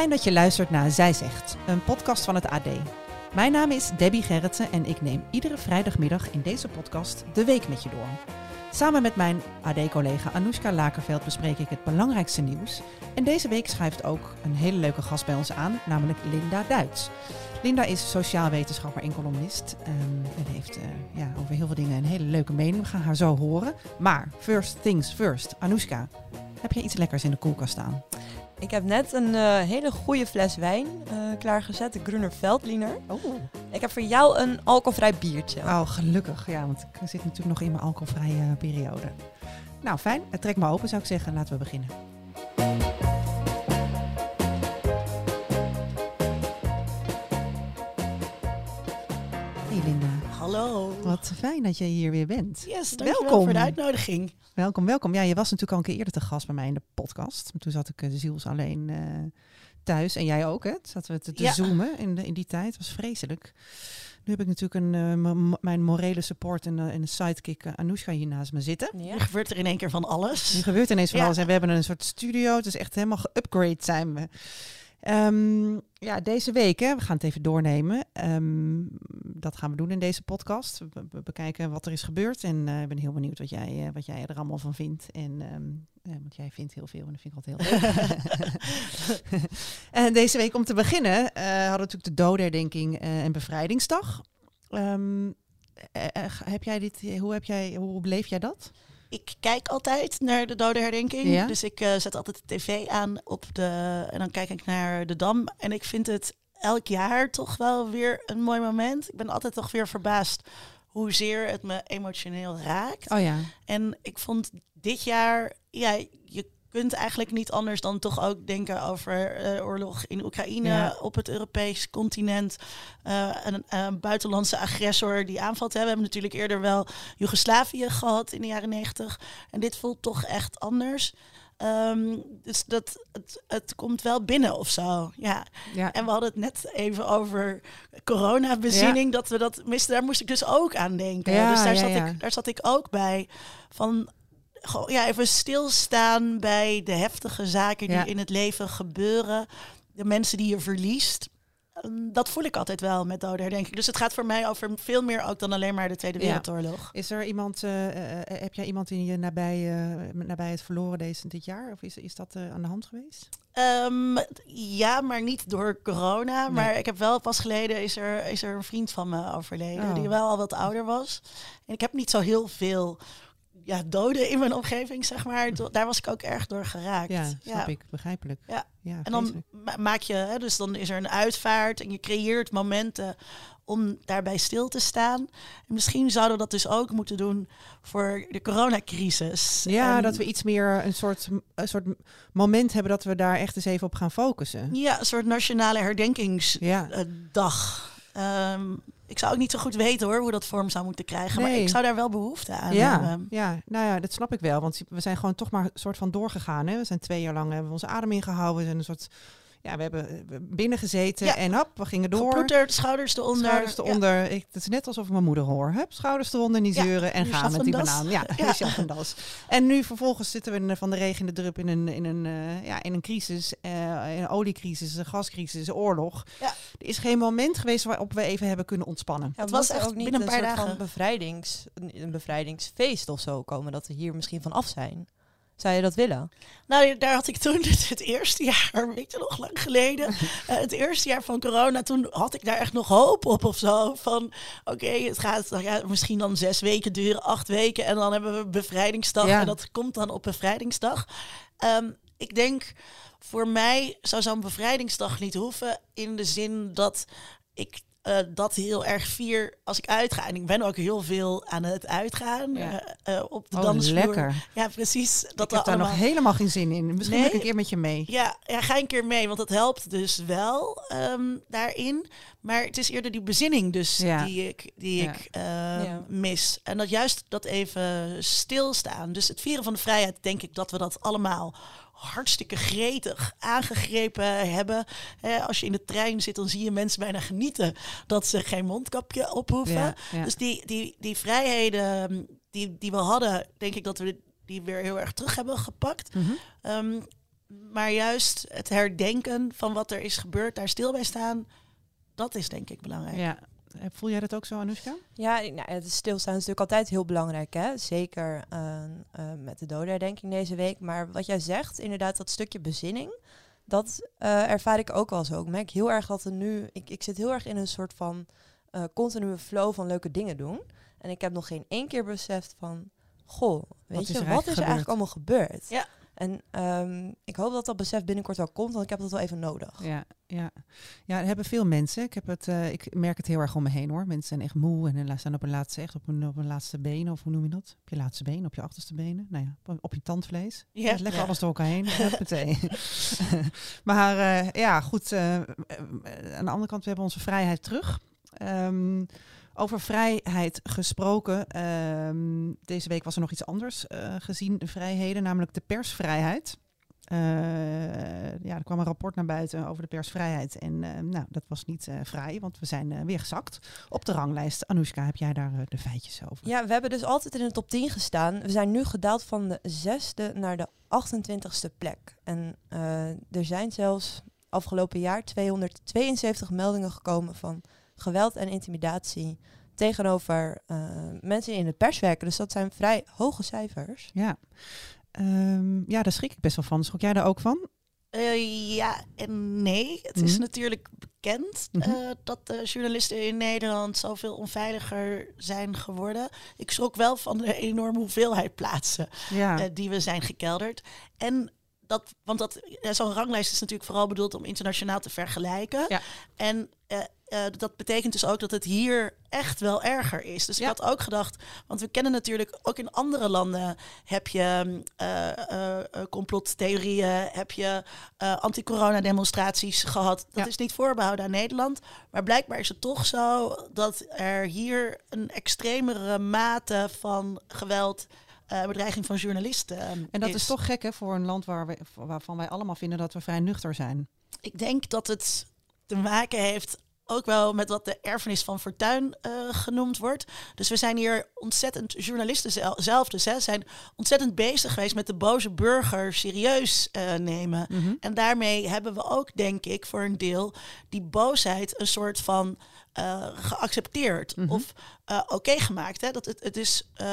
Fijn dat je luistert naar Zij Zegt, een podcast van het AD. Mijn naam is Debbie Gerritsen en ik neem iedere vrijdagmiddag in deze podcast de week met je door. Samen met mijn AD-collega Anoushka Lakerveld bespreek ik het belangrijkste nieuws. En deze week schrijft ook een hele leuke gast bij ons aan, namelijk Linda Duits. Linda is sociaal wetenschapper en columnist ehm, en heeft eh, ja, over heel veel dingen een hele leuke mening. We gaan haar zo horen. Maar first things first, Anoushka, heb je iets lekkers in de koelkast staan? Ik heb net een eh, hele goede fles wijn eh, klaargezet, de Gruner Veltliner. Oh. Ik heb voor jou een alcoholvrij biertje. Oh, gelukkig. Ja, want ik zit natuurlijk nog in mijn alcoholvrije periode. Nou, fijn. Het trekt me open, zou ik zeggen. Laten we beginnen. Hallo. wat fijn dat je hier weer bent. Yes, dankjewel Welkom. voor de uitnodiging. Welkom, welkom. Ja, je was natuurlijk al een keer eerder te gast bij mij in de podcast. Toen zat ik eh, ziels alleen eh, thuis. En jij ook, hè? Toen Zaten we te, te Ja. zoomen in, de, in die tijd. Het was vreselijk. Nu heb ik natuurlijk een, eh, mijn morele support en, en een sidekick uh, Anoushka hier naast me zitten. Ja. Er gebeurt er in één keer van alles. Er gebeurt ineens van Ja. alles. En we hebben een soort studio. Het is echt helemaal geupgrade zijn we. Ehm, ja, deze week, hè, we gaan het even doornemen. Ehm, dat gaan we doen in deze podcast. We, bekijken wat er is gebeurd. En eh, ik ben heel benieuwd wat jij, eh, wat jij er allemaal van vindt. En, ehm, eh, want jij vindt heel veel en dat vind ik altijd heel leuk. en deze week om te beginnen hadden we natuurlijk de dodenherdenking eh, en bevrijdingsdag. Heb jij dit, hoe, heb jij, hoe beleef jij dat? Ik kijk altijd naar de dodenherdenking. Ja? Dus ik eh, zet altijd de tv aan op de, en dan kijk ik naar de Dam. En ik vind het elk jaar toch wel weer een mooi moment. Ik ben altijd toch weer verbaasd hoezeer het me emotioneel raakt. Oh ja. En ik vond dit jaar, ja, je kunt eigenlijk niet anders dan toch ook denken over eh, oorlog in Oekraïne Ja. op het Europees continent. Eh, een, een buitenlandse agressor die aanvalt. Hè. We hebben natuurlijk eerder wel Joegoslavië gehad in de jaren negentig. En dit voelt toch echt anders. Ehm, dus dat, het, het komt wel binnen of zo. Ja. ja. En we hadden het net even over coronabezinning. Dat we dat misten. Daar moest ik dus ook aan denken. Ja, dus daar, ja, zat ja. Ik, daar zat ik ook bij. Van ja, even stilstaan bij de heftige zaken die Ja. in het leven gebeuren. De mensen die je verliest. Ehm, Dat voel ik altijd wel met dodenherdenking. Dus het gaat voor mij over veel meer ook dan alleen maar de Tweede Ja. Wereldoorlog. Is er iemand, eh, eh, heb jij iemand in je nabij, eh, nabij het verloren deze, dit jaar? Of is, is dat eh, aan de hand geweest? Ehm, ja, maar niet door corona. Nee. Maar ik heb wel pas geleden is er, is er een vriend van me overleden. Oh. Die wel al wat ouder was. En ik heb niet zo heel veel ja, doden in mijn omgeving, zeg maar. Do- Daar was ik ook erg door geraakt. Ja, snap ik. Begrijpelijk. Ja. ja En dan ma- maak je, hè, dus dan is er een uitvaart en je creëert momenten om daarbij stil te staan. En misschien zouden we dat dus ook moeten doen voor de coronacrisis. Ja, En- dat we iets meer een soort, een soort moment hebben dat we daar echt eens even op gaan focussen. Ja, een soort nationale herdenkingsdag. Ja, Ehm, ik zou ook niet zo goed weten hoor hoe dat vorm zou moeten krijgen. Maar ik zou daar wel behoefte aan ja, hebben. ja, nou ja, dat snap ik wel. Want we zijn gewoon toch maar een soort van doorgegaan. Hè? We zijn twee jaar lang hebben we onze adem ingehouden. We zijn een soort, ja, we hebben eh, binnen gezeten Ja. en hop, we gingen door. Geploeterd, schouders eronder. Schouders Ja. eronder. Ik, het is net alsof ik mijn moeder hoor. Hup, schouders eronder, niet Ja, zeuren en nu gaan met die Schaffendas. banaan. Ja, Ja. ja. Schaffendas. En nu vervolgens zitten we in, van de regen in de drup in een, in een, eh, ja, in een crisis. eh, een oliecrisis, een gascrisis, een oorlog. Ja. Er is geen moment geweest waarop we even hebben kunnen ontspannen. Ja, Het was was echt ook niet binnen een een paar soort van dagen. bevrijdings, een, een bevrijdingsfeest of zo komen, dat we hier misschien van af zijn? Zou je dat willen? Nou, daar had ik toen het, eerste jaar, weet je nog lang geleden, eh, het eerste jaar van corona, toen had ik daar echt nog hoop op of zo. Van oké, het gaat nou ja, misschien dan zes weken duren, acht weken en dan hebben we bevrijdingsdag Ja. en dat komt dan op bevrijdingsdag. Ehm, ik denk, voor mij zou zo'n bevrijdingsdag niet hoeven in de zin dat ik eh, dat heel erg vier als ik uitga. En ik ben ook heel veel aan het uitgaan Ja. eh, eh, op de Oh, dansvloer. lekker. Ja, precies. Dat ik heb we daar allemaal... nog helemaal geen zin in. Misschien Nee? ik een keer met je mee. Ja, ja, ga een keer mee, want dat helpt dus wel ehm, daarin. Maar het is eerder die bezinning dus Ja. die ik, die Ja. ik eh, Ja. mis. En dat juist dat even stilstaan. Dus het vieren van de vrijheid, denk ik dat we dat allemaal hartstikke gretig aangegrepen hebben. Als je in de trein zit, dan zie je mensen bijna genieten dat ze geen mondkapje op hoeven. Ja, ja. Dus die, die, die vrijheden mm, die, die we hadden, denk ik dat we die weer heel erg terug hebben gepakt. Mhm. Ehm, maar juist het herdenken van wat er is gebeurd, daar stil bij staan, dat is denk ik belangrijk. Ja. Voel jij dat ook zo, Anoushka? Ja, nou, het stilstaan is natuurlijk altijd heel belangrijk, hè? Zeker eh, eh, met de dodenherdenking deze week. Maar wat jij zegt, inderdaad, dat stukje bezinning, dat eh, ervaar ik ook wel zo. Ik merk heel erg dat er nu, ik, ik zit heel erg in een soort van eh, continue flow van leuke dingen doen. En ik heb nog geen één keer beseft van, goh, weet je, wat is er eigenlijk allemaal gebeurd? Ja. En ehm, ik hoop dat dat besef binnenkort wel komt, want ik heb dat wel even nodig. Ja, ja. ja, dat hebben veel mensen. Ik, heb het, eh, ik merk het heel erg om me heen hoor. Mensen zijn echt moe en staan op hun laatste, echt op hun, op hun laatste benen. Of hoe noem je dat? Op je laatste benen, op je achterste benen. Nou ja, op, je tandvlees. Ja. Lekker Ja. alles door elkaar heen. Huppatee. maar eh, ja, goed. eh, aan de andere kant, we hebben onze vrijheid terug. Ehm, over vrijheid gesproken. ehm, deze week was er nog iets anders eh, gezien, de vrijheden, namelijk de persvrijheid. Eh, ja, er kwam een rapport naar buiten over de persvrijheid. En eh, nou, dat was niet vrij, want we zijn weer gezakt op de ranglijst. Anoushka, heb jij daar de feitjes over? Ja, we hebben dus altijd in de top 10 gestaan. We zijn nu gedaald van de zesde naar de 28ste plek. En er zijn zelfs afgelopen jaar 272 meldingen gekomen van geweld en intimidatie tegenover eh, mensen die in de pers werken. Dus dat zijn vrij hoge cijfers. Ja. Ehm, ja, daar schrik ik best wel van. Schrok jij daar ook van? Eh, ja en nee. Het is Mhm. natuurlijk bekend Mhm. eh, dat de journalisten in Nederland zoveel onveiliger zijn geworden. Ik schrok wel van de enorme hoeveelheid plaatsen Ja. eh, die we zijn gekelderd. En dat, want dat, ja, zo'n ranglijst is natuurlijk vooral bedoeld om internationaal te vergelijken. Ja. En eh, eh, dat betekent dus ook dat het hier echt wel erger is. Dus Ja. ik had ook gedacht, want we kennen natuurlijk ook in andere landen heb je mm, eh, eh, complottheorieën, heb je eh, anti-corona demonstraties gehad. Dat Ja. is niet voorbehouden aan Nederland. Maar blijkbaar is het toch zo dat er hier een extremere mate van geweld, bedreiging van journalisten. eh, En dat is. toch gek hè, voor een land waar we, waarvan wij allemaal vinden dat we vrij nuchter zijn. Ik denk dat het te maken heeft ook wel met wat de erfenis van Fortuin eh, genoemd wordt. Dus we zijn hier ontzettend, journalisten zel- zelf dus, hè, zijn ontzettend bezig geweest met de boze burger serieus eh, nemen. En daarmee hebben we ook, denk ik, voor een deel die boosheid een soort van eh, geaccepteerd of eh, oké gemaakt. Hè? Dat het, het is. ehm,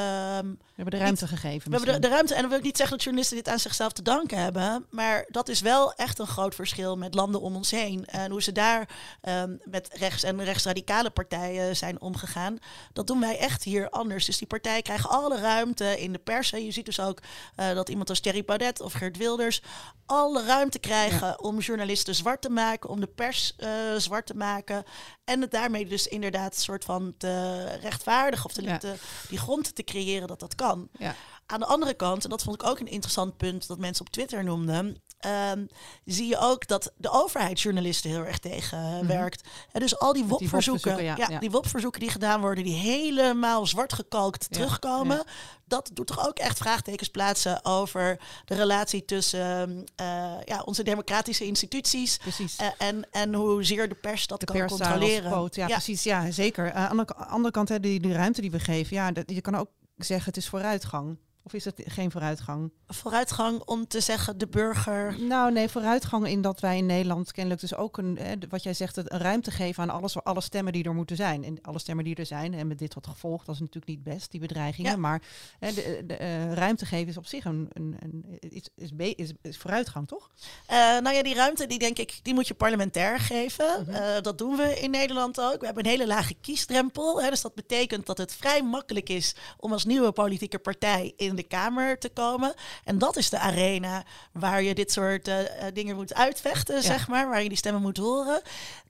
We hebben de ruimte gegeven. we hebben de, de ruimte, en dan wil ik niet zeggen dat journalisten dit aan zichzelf te danken hebben, maar dat is wel echt een groot verschil met landen om ons heen. En hoe ze daar ehm, met rechts- en rechtsradicale partijen zijn omgegaan, dat doen wij echt hier anders. Dus die partijen krijgen alle ruimte in de pers. En je ziet dus ook eh, dat iemand als Thierry Baudet of Geert Wilders alle ruimte krijgen om journalisten zwart te maken, om de pers zwart te maken. En het daarmee dus inderdaad een soort van te rechtvaardigen of te, Ja. te- die grond te creëren dat dat kan. Ja. Aan de andere kant, en dat vond ik ook een interessant punt dat mensen op Twitter noemden, ehm, zie je ook dat de overheid journalisten heel erg tegenwerkt. En dus al die WOP-verzoeken, ja, die WOP-verzoeken die gedaan worden, die helemaal zwart gekalkt Ja, terugkomen, dat doet toch ook echt vraagtekens plaatsen over de relatie tussen eh, ja, onze democratische instituties eh, en, en hoezeer de pers dat de kan pers controleren. poot. Ja, precies. Ja, zeker. Aan de andere- andere kant, hè, die, die ruimte die we geven, ja, dat, je kan ook zeggen het is vooruitgang. Of is het geen vooruitgang? Vooruitgang om te zeggen de burger Nou, nee, vooruitgang in dat wij in Nederland kennelijk dus ook een, hè, wat jij zegt, een ruimte geven aan alles, alle stemmen die er moeten zijn. En alle stemmen die er zijn, en met dit tot gevolg, dat is natuurlijk niet best, die bedreigingen. Ja. Maar hè, de, de, eh, ruimte geven is op zich een, een, een is, is, is, is vooruitgang, toch? Eh, nou ja, die ruimte, die denk ik, die moet je parlementair geven. Mhm. Eh, dat doen we in Nederland ook. We hebben een hele lage kiesdrempel. Hè, dus dat betekent dat het vrij makkelijk is om als nieuwe politieke partij in de Kamer te komen. En dat is de arena waar je dit soort eh, eh, dingen moet uitvechten, zeg maar. Waar je die stemmen moet horen.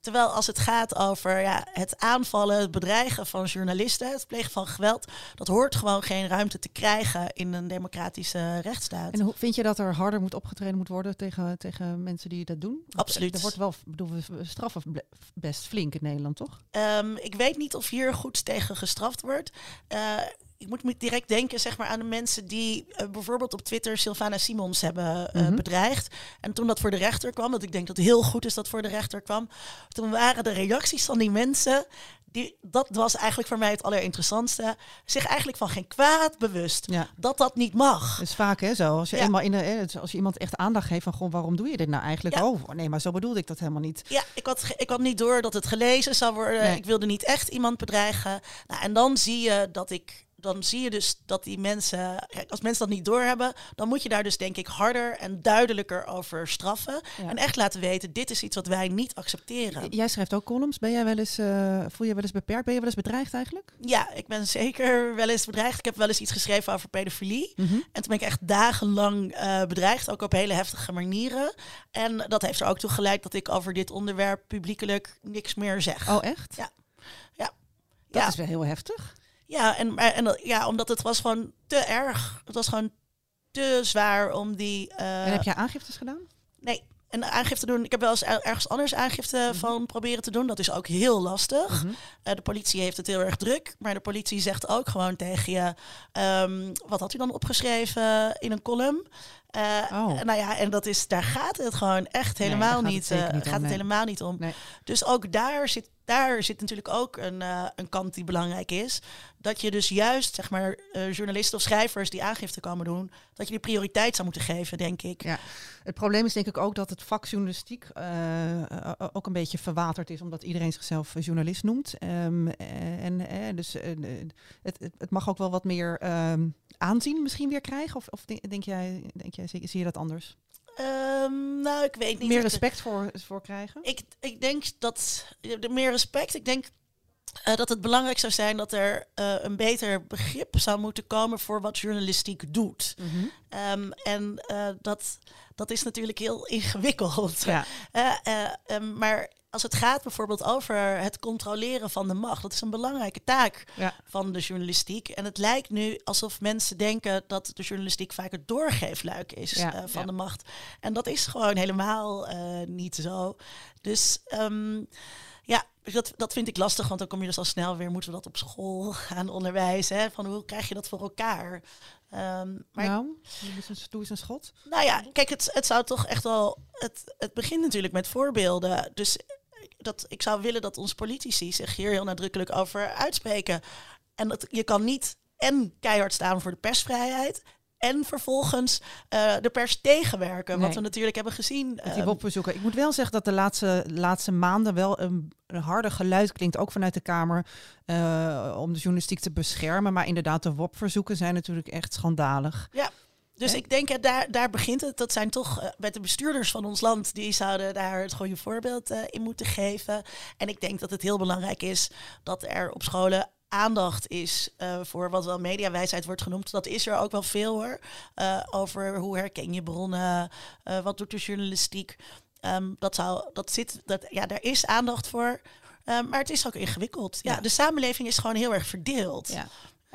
terwijl als het gaat over ja, het aanvallen, het bedreigen van journalisten, het plegen van geweld, dat hoort gewoon geen ruimte te krijgen in een democratische rechtsstaat. En hoe vind je dat er harder moet opgetreden moet worden tegen, tegen mensen die dat doen? Absoluut. Er wordt wel, bedoel, we straffen best flink in Nederland, toch? Ehm, ik weet niet of hier goed tegen gestraft wordt. Eh, ik moet direct denken zeg maar, aan de mensen die eh, bijvoorbeeld op Twitter Sylvana Simons hebben eh, Mhm. bedreigd. En toen dat voor de rechter kwam, dat ik denk dat het heel goed is dat voor de rechter kwam. Toen waren de reacties van die mensen, die, dat was eigenlijk voor mij het allerinteressantste, zich eigenlijk van geen kwaad bewust. Ja. Dat dat niet mag. Dat is vaak hè, zo. Als je, Ja. eenmaal in de, hè, als je iemand echt aandacht geeft van, goh, waarom doe je dit nou eigenlijk? Ja. Oh, nee, maar zo bedoelde ik dat helemaal niet. Ja, ik had, ik had niet door dat het gelezen zou worden. Nee. Ik wilde niet echt iemand bedreigen. Nou, en dan zie je dat ik. Dan zie je dus dat die mensen. Kijk, als mensen dat niet doorhebben, dan moet je daar dus denk ik harder en duidelijker over straffen. Ja. En echt laten weten: dit is iets wat wij niet accepteren. Jij schrijft ook columns. Ben jij wel eens, eh, voel je wel eens beperkt? Ben je wel eens bedreigd eigenlijk? Ja, ik ben zeker wel eens bedreigd. Ik heb wel eens iets geschreven over pedofilie. Mhm. En toen ben ik echt dagenlang eh, bedreigd, ook op hele heftige manieren. En dat heeft er ook toe geleid dat ik over dit onderwerp publiekelijk niks meer zeg. Oh, echt? Ja. Ja. Dat Ja. is wel heel heftig. Ja, en, en dat- ja, omdat het was gewoon te erg. Het was gewoon te zwaar om die. eh, en heb jij aangiftes gedaan? Nee, en aangifte doen. Ik heb wel eens er- ergens anders aangifte van proberen te doen. Dat is ook heel lastig. Mhm. Eh, de politie heeft het heel erg druk. Maar de politie zegt ook gewoon tegen je. ehm, wat had u dan opgeschreven in een column? Eh, Oh. Nou ja, en dat is, daar gaat het gewoon echt helemaal het niet, eh, niet om, gaat het nee. helemaal niet om. Nee. Dus ook daar zit, daar zit natuurlijk ook een, eh, een kant die belangrijk is. Dat je dus juist, zeg maar, eh, journalisten of schrijvers die aangifte komen doen, dat je die prioriteit zou moeten geven, denk ik. Ja. Het probleem is denk ik ook dat het vak journalistiek eh, ook een beetje verwaterd is, omdat iedereen zichzelf journalist noemt. Ehm, eh, en dus het, het, mag ook wel wat meer ehm, aanzien misschien weer krijgen. Of, of denk, jij, denk jij, zie je dat anders? Ehm, nou, ik weet niet. Meer respect voor, voor krijgen? Ik, ik denk dat meer respect. Ik denk eh, dat het belangrijk zou zijn dat er eh, een beter begrip zou moeten komen voor wat journalistiek doet. Mhm. Ehm, en eh, dat, dat is natuurlijk heel ingewikkeld. Ja. Eh, eh, ehm, maar als het gaat bijvoorbeeld over het controleren van de macht, dat is een belangrijke taak Ja. van de journalistiek. En het lijkt nu alsof mensen denken dat de journalistiek vaak het doorgeefluik is Ja, eh, van ja. de macht. En dat is gewoon helemaal eh, niet zo. Dus ehm, ja, dat, dat vind ik lastig, want dan kom je dus al snel weer, moeten we dat op school gaan onderwijzen. Hè? Van hoe krijg je dat voor elkaar? Maar nou, doe eens een, doe eens een schot. nou ja, kijk, het, het zou toch echt wel. Het, het begint natuurlijk met voorbeelden. Dus dat, ik zou willen dat onze politici zich hier heel nadrukkelijk over uitspreken. En dat, je kan niet en keihard staan voor de persvrijheid. En vervolgens eh, de pers tegenwerken. Wat we natuurlijk hebben gezien. Met die Ehm, WOP-bezoeken. Ik moet wel zeggen dat de laatste, laatste maanden wel een, een harder geluid klinkt, ook vanuit de Kamer, eh, om de journalistiek te beschermen. Maar inderdaad, de WOP-verzoeken zijn natuurlijk echt schandalig. Dus Hè? ik denk, ja, daar, daar begint het. Dat zijn toch eh, met de bestuurders van ons land, die zouden daar het goede voorbeeld eh, in moeten geven. En ik denk dat het heel belangrijk is dat er op scholen aandacht is eh, voor wat wel mediawijsheid wordt genoemd. Dat is er ook wel veel hoor. Eh, over hoe herken je bronnen, eh, wat doet de journalistiek. Ehm, dat, zou, dat zit, dat, ja, daar is aandacht voor. Eh, maar het is ook ingewikkeld. Ja, Ja. De samenleving is gewoon heel erg verdeeld. Ja.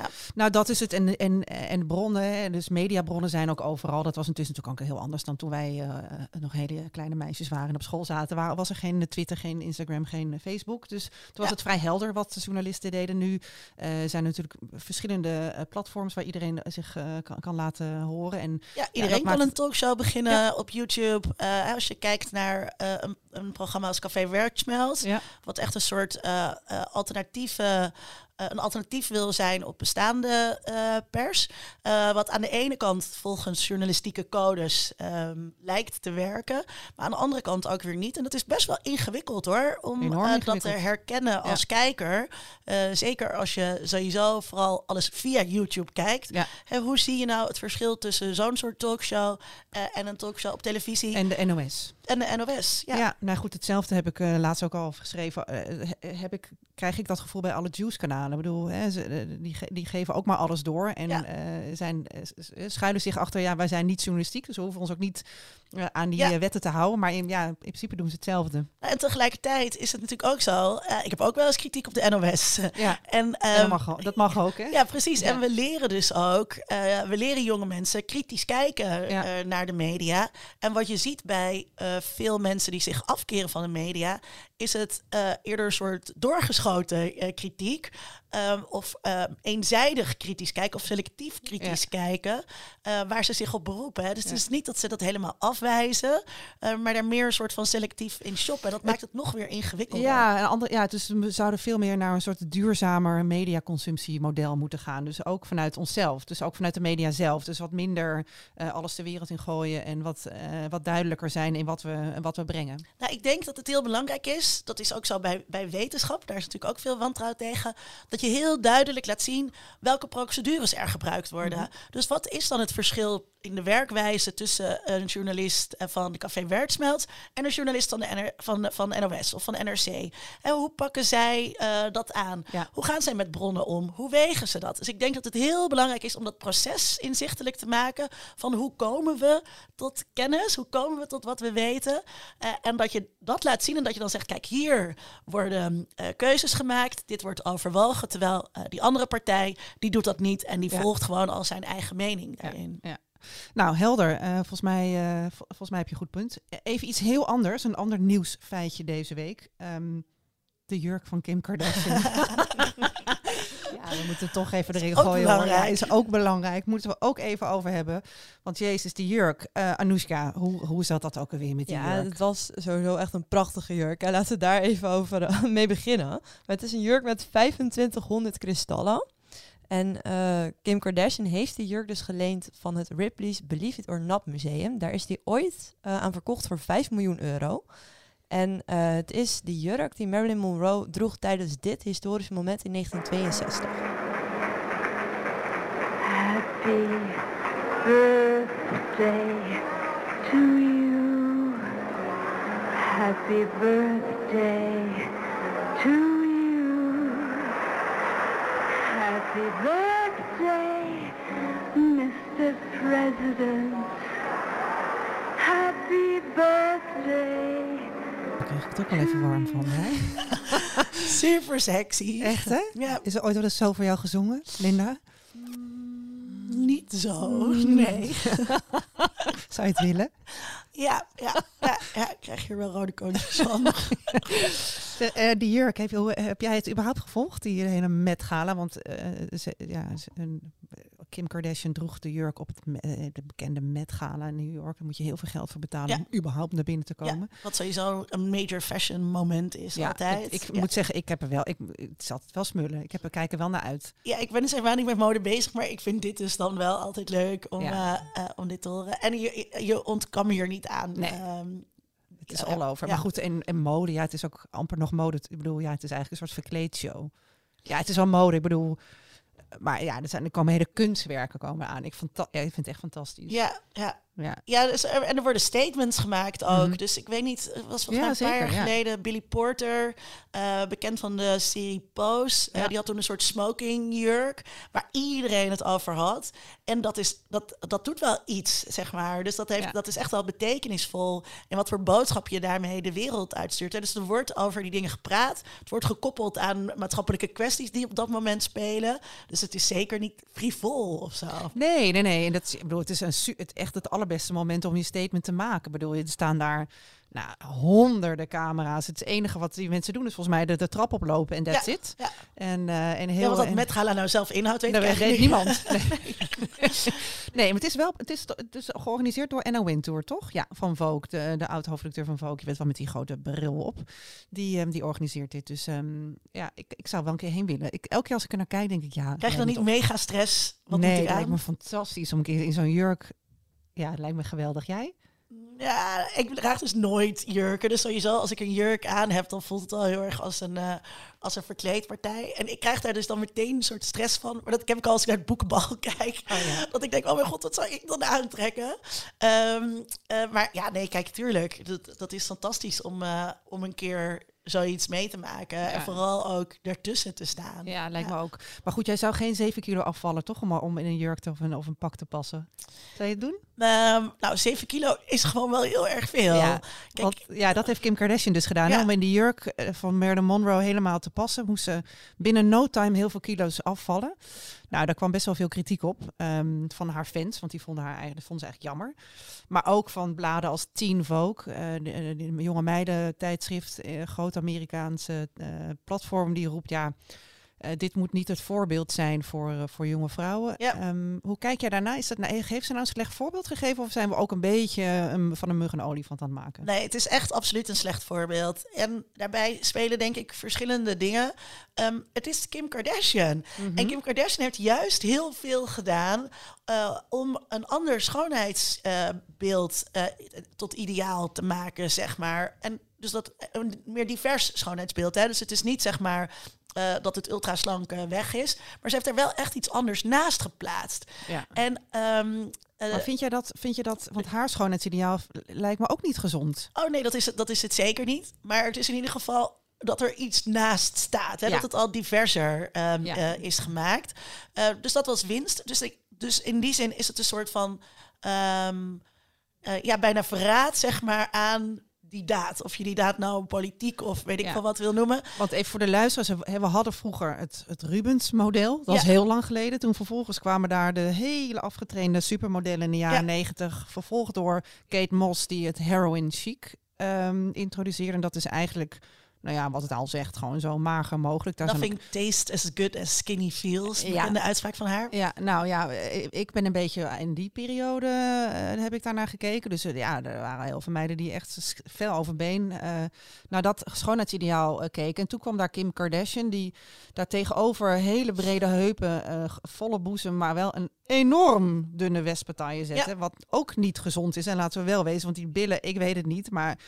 Ja. Nou, dat is het. En, en, en bronnen, dus mediabronnen zijn ook overal. Dat was intussen natuurlijk ook heel anders dan toen wij eh, nog hele kleine meisjes waren en op school zaten. Waar, was er geen Twitter, geen Instagram, geen Facebook. Dus toen was Ja. het vrij helder wat de journalisten deden. Nu eh, zijn er natuurlijk verschillende eh, platforms waar iedereen zich kan, kan laten horen. En Ja, iedereen kan maakt een talkshow beginnen op YouTube. Als je kijkt naar een, een programma als Café Werksmeld, ja, wat echt een soort eh, eh, alternatieve, eh, een alternatief wil zijn op bestaande pers. Wat aan de ene kant volgens journalistieke codes ehm, lijkt te werken, maar aan de andere kant ook weer niet. En dat is best wel ingewikkeld hoor, om dat te herkennen als kijker. Zeker als je sowieso vooral alles via YouTube kijkt. ja. Hè, hoe zie je nou het verschil tussen zo'n soort talkshow en een talkshow op televisie? En de NOS. En de NOS. Ja. Ja. nou goed, hetzelfde heb ik eh, laatst ook al geschreven. Eh, he- heb ik, krijg ik dat gevoel bij alle Juice-kanalen. Ik bedoel, hè, ze, eh, die, ge- die geven ook maar alles door. En Ja. eh, zijn, eh, schuilen zich achter, ja, wij zijn niet journalistiek. Dus we hoeven ons ook niet eh, aan die Ja. eh, wetten te houden. Maar in, ja, in principe doen ze hetzelfde. En tegelijkertijd is het natuurlijk ook zo. eh, ik heb ook wel eens kritiek op de NOS. Ja, En, en ehm, dat, mag, ook- dat mag ook, hè? Ja, precies. En we leren dus ook, eh, we leren jonge mensen kritisch kijken eh, naar de media. En wat je ziet bij eh, veel mensen die zich afkeren van de media, is het eh, eerder een soort doorgeschoten eh, kritiek. ehm, of eenzijdig kritisch kijken of selectief kritisch kijken, eh, waar ze zich op beroepen. Hè. Dus Ja. het is niet dat ze dat helemaal afwijzen, eh, maar daar meer een soort van selectief in shoppen. En dat maakt het nog weer ingewikkelder. Ja, en ander, ja, dus we zouden veel meer naar een soort duurzamer mediaconsumptiemodel moeten gaan. Dus ook vanuit onszelf. Dus ook vanuit de media zelf. Dus wat minder eh, alles de wereld in gooien en wat, eh, wat duidelijker zijn in wat we, wat we brengen. Nou, ik denk dat het heel belangrijk is. Dat is ook zo bij, bij wetenschap. Daar is natuurlijk ook veel wantrouwen tegen. Dat je heel duidelijk laat zien welke procedures er gebruikt worden. Dus wat is dan het verschil in de werkwijze tussen een journalist eh, van de Café Wertsmelt en een journalist van, de NR, van, van NOS of van NRC? En hoe pakken zij eh, dat aan? Ja. Hoe gaan zij met bronnen om? Hoe wegen ze dat? Dus ik denk dat het heel belangrijk is om dat proces inzichtelijk te maken van hoe komen we tot kennis, hoe komen we tot wat we weten. Eh, en dat je dat laat zien en dat je dan zegt, kijk, hier worden eh, keuzes gemaakt, dit wordt overwogen, terwijl eh, die andere partij, die doet dat niet en die Ja. volgt gewoon al zijn eigen mening daarin. Ja. Nou, helder. Volgens, mij, vol- volgens mij heb je een goed punt. Eh, Even iets heel anders, een ander nieuwsfeitje deze week. Ehm, de jurk van Kim Kardashian. ja, we moeten toch even erin ook gooien. hoor. Ja, belangrijk. is ook belangrijk. Moeten we ook even over hebben. Want jezus, die jurk. Eh Anoushka, hoe, hoe zat dat ook alweer met die Ja, jurk? het was sowieso echt een prachtige jurk. hè. Laten we daar even over eh, mee beginnen. Maar het is een jurk met 2500 kristallen. En eh, Kim Kardashian heeft die jurk dus geleend van het Ripley's Believe It or Not Museum. Daar is die ooit aan verkocht voor 5 miljoen euro. En eh, het is die jurk die Marilyn Monroe droeg tijdens dit historische moment in 1962. Happy birthday to you. Happy birthday to you. Happy birthday, Mr. President. Happy birthday. Het ook wel even warm van. Hè? Super sexy. Echt, hè? Ja, Is er ooit wel eens zo voor jou gezongen, Linda? niet zo. Nee. Zou je het willen? Ja, ja, ja, ja, ik krijg hier wel rode koontjes van. De, eh, die jurk, heb, je, heb jij het überhaupt gevolgd, die hele Met Gala? Want eh, ze, ja, ze- een, Kim Kardashian droeg de jurk op het, eh, de bekende Met Gala in New York. Daar moet je heel veel geld voor betalen Ja. om überhaupt naar binnen te Ja, komen. wat sowieso een major fashion moment is altijd. ik, ik ja. moet zeggen, ik heb er wel, ik, het zat wel smullen. Ik heb er kijken wel naar uit. ja, ik ben dus helemaal niet met mode bezig, maar ik vind dit dus dan wel altijd leuk om, Ja. eh, eh, om dit te horen. En je, je- ontkwam hier niet aan. Nee. Ehm, Het is Ja, all over. ja. Maar goed, en, en mode, ja, het is ook amper nog mode. Ik bedoel, ja, het is eigenlijk een soort verkleedshow. Ja, het is wel mode. Ik bedoel, maar ja, er, zijn, er komen hele kunstwerken komen aan. Ik, ja, ik vind het echt fantastisch. ja, ja. Ja. Ja, dus er, en er worden statements gemaakt ook. Mhm. Dus ik weet niet, het was volgens Ja, mij een paar zeker, jaar ja. geleden Billy Porter, eh, bekend van de serie Pose. eh, die had toen een soort smoking jurk waar iedereen het over had. En dat, is, dat, dat doet wel iets, zeg maar. Dus dat, heeft, dat is echt wel betekenisvol. En wat voor boodschap je daarmee de wereld uitstuurt. hè. Dus er wordt over die dingen gepraat. Het wordt gekoppeld aan maatschappelijke kwesties die op dat moment spelen. Dus het is zeker niet frivol of zo. Nee, nee, nee. En dat ik bedoel, het is een, het, echt het allerbeste moment om je statement te maken. Ik bedoel, er staan daar nou, honderden camera's. Het enige wat die mensen doen is volgens mij de, de trap oplopen en that's Ja, it. ja. En, eh, en heel... Ja, wat dat en- met Gala nou zelf inhoudt, weet ik weet niemand. Nee. nee, maar het is wel het is, het is georganiseerd door Anna Wintour, toch? Ja, van Vogue, de, de oud-hoofdredacteur van Vogue. Je weet wel met die grote bril op. Die, ehm, die organiseert dit. Dus ehm, ja, ik, ik zou wel een keer heen willen. Ik, elke keer als ik er naar kijk, denk ik ja. Krijg je dan niet mega stress? Wat nee, aan? lijkt me fantastisch om een keer in zo'n jurk. Ja, het lijkt me geweldig. Jij? Ja, ik draag dus nooit jurken. Dus sowieso, als ik een jurk aan heb, dan voelt het wel heel erg als een, eh, als een verkleedpartij. En ik krijg daar dus dan meteen een soort stress van. Maar dat heb ik al als ik naar het boekenbal kijk. Dat ik denk, oh mijn god, wat zou ik dan aantrekken? Ehm, eh, maar ja, nee, kijk, tuurlijk. Dat, dat is fantastisch om, eh, om een keer zoiets mee te maken. En vooral ook ertussen te staan. Ja, lijkt me ook. Maar goed, jij zou geen 7 kilo afvallen, toch? Om, om in een jurk of een, of een pak te passen. Zou je het doen? Ehm, nou, 7 kilo is gewoon wel heel erg veel. Ja, Kijk, Want, ja, dat heeft Kim Kardashian dus gedaan. hè? Om in die jurk eh, van Marilyn Monroe helemaal te passen, moest ze binnen no time heel veel kilo's afvallen. Nou, daar kwam best wel veel kritiek op ehm, van haar fans, want die vonden haar eigenlijk, vonden ze eigenlijk jammer. Maar ook van bladen als Teen Vogue, die jonge meiden tijdschrift, eh, groot Amerikaanse platform, die roept ja. Eh, dit moet niet het voorbeeld zijn voor, eh, voor jonge vrouwen. Ja. Ehm, hoe kijk jij daarna? Is dat, nou, heeft ze nou een slecht voorbeeld gegeven? Of zijn we ook een beetje ehm, van een mug een olifant aan het maken? Nee, het is echt absoluut een slecht voorbeeld. En daarbij spelen denk ik verschillende dingen. Ehm, het is Kim Kardashian. En Kim Kardashian heeft juist heel veel gedaan eh, om een ander schoonheidsbeeld tot ideaal te maken, zeg maar. En dus dat een meer divers schoonheidsbeeld. Hè? Dus het is niet zeg maar eh, dat het ultraslanke weg is, maar ze heeft er wel echt iets anders naast geplaatst. Ja. En ehm, eh, Maar vind jij dat, vind je dat, want haar schoonheidsideaal lijkt me ook niet gezond. Oh nee, dat is, het, dat is het zeker niet. Maar het is in ieder geval dat er iets naast staat. Hè? Ja. Dat het al diverser ehm, Ja. eh, is gemaakt. Eh, dus dat was winst. Dus, ik, dus in die zin is het een soort van... ehm, eh, ja, bijna verraad, zeg maar, aan die daad. Of je die daad nou politiek of weet ik Ja. veel wat wil noemen. Want even voor de luisteraars, hè, we hadden vroeger het, het Rubens-model. Dat was Ja. heel lang geleden. Toen vervolgens kwamen daar de hele afgetrainde supermodellen in de jaren Ja. negentig. Vervolgd door Kate Moss, die het heroin chic ehm, introduceerde. En dat is eigenlijk, nou ja, wat het al zegt, gewoon zo mager mogelijk. Daar zijn Nothing tastes as good as skinny feels. Ja. In de uitspraak van haar. Ja, nou ja, eh, ik ben een beetje in die periode eh, heb ik daarnaar gekeken. Dus eh, ja, er waren heel veel meiden die echt s- fel over been eh, naar dat schoonheidsideaal keken. En toen kwam daar Kim Kardashian, die daar tegenover hele brede heupen, volle boezem, maar wel een enorm dunne wespentaille zette. Wat ook niet gezond is. En laten we wel wezen, want die billen, ik weet het niet, maar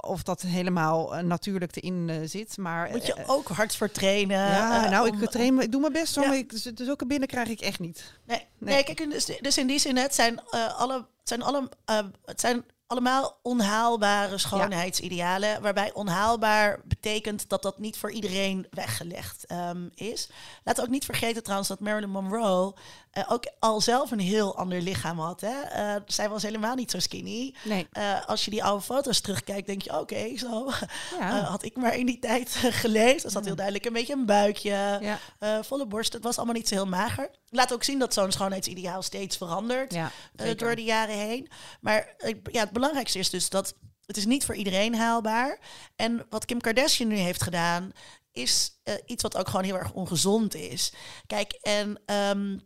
of dat helemaal natuurlijk erin eh, zit. Maar Moet je eh, ook hard voor trainen. ja, eh, nou, om- ik train, ik doe mijn best hoor, Ja. maar ik, dus, ook binnen krijg ik echt niet. Nee, Nee. nee. kijk, dus, dus in die zin, het zijn, alle, het zijn, alle, het zijn allemaal onhaalbare schoonheidsidealen. Waarbij onhaalbaar betekent dat dat niet voor iedereen weggelegd ehm, is. Laten we ook niet vergeten trouwens dat Marilyn Monroe eh, ook al zelf een heel ander lichaam had. Hè? Eh, zij was helemaal niet zo skinny. Nee. Eh, als je die oude foto's terugkijkt, denk je, oké, zo Ja. had ik maar in die tijd geleefd. Er zat heel duidelijk een beetje een buikje, Ja. volle borst. Het was allemaal niet zo heel mager. Laat ook zien dat zo'n schoonheidsideaal steeds verandert door de jaren heen. Maar ja, het belangrijkste is dus dat het is niet voor iedereen haalbaar. En wat Kim Kardashian nu heeft gedaan, is iets wat ook gewoon heel erg ongezond is. Kijk, en ehm,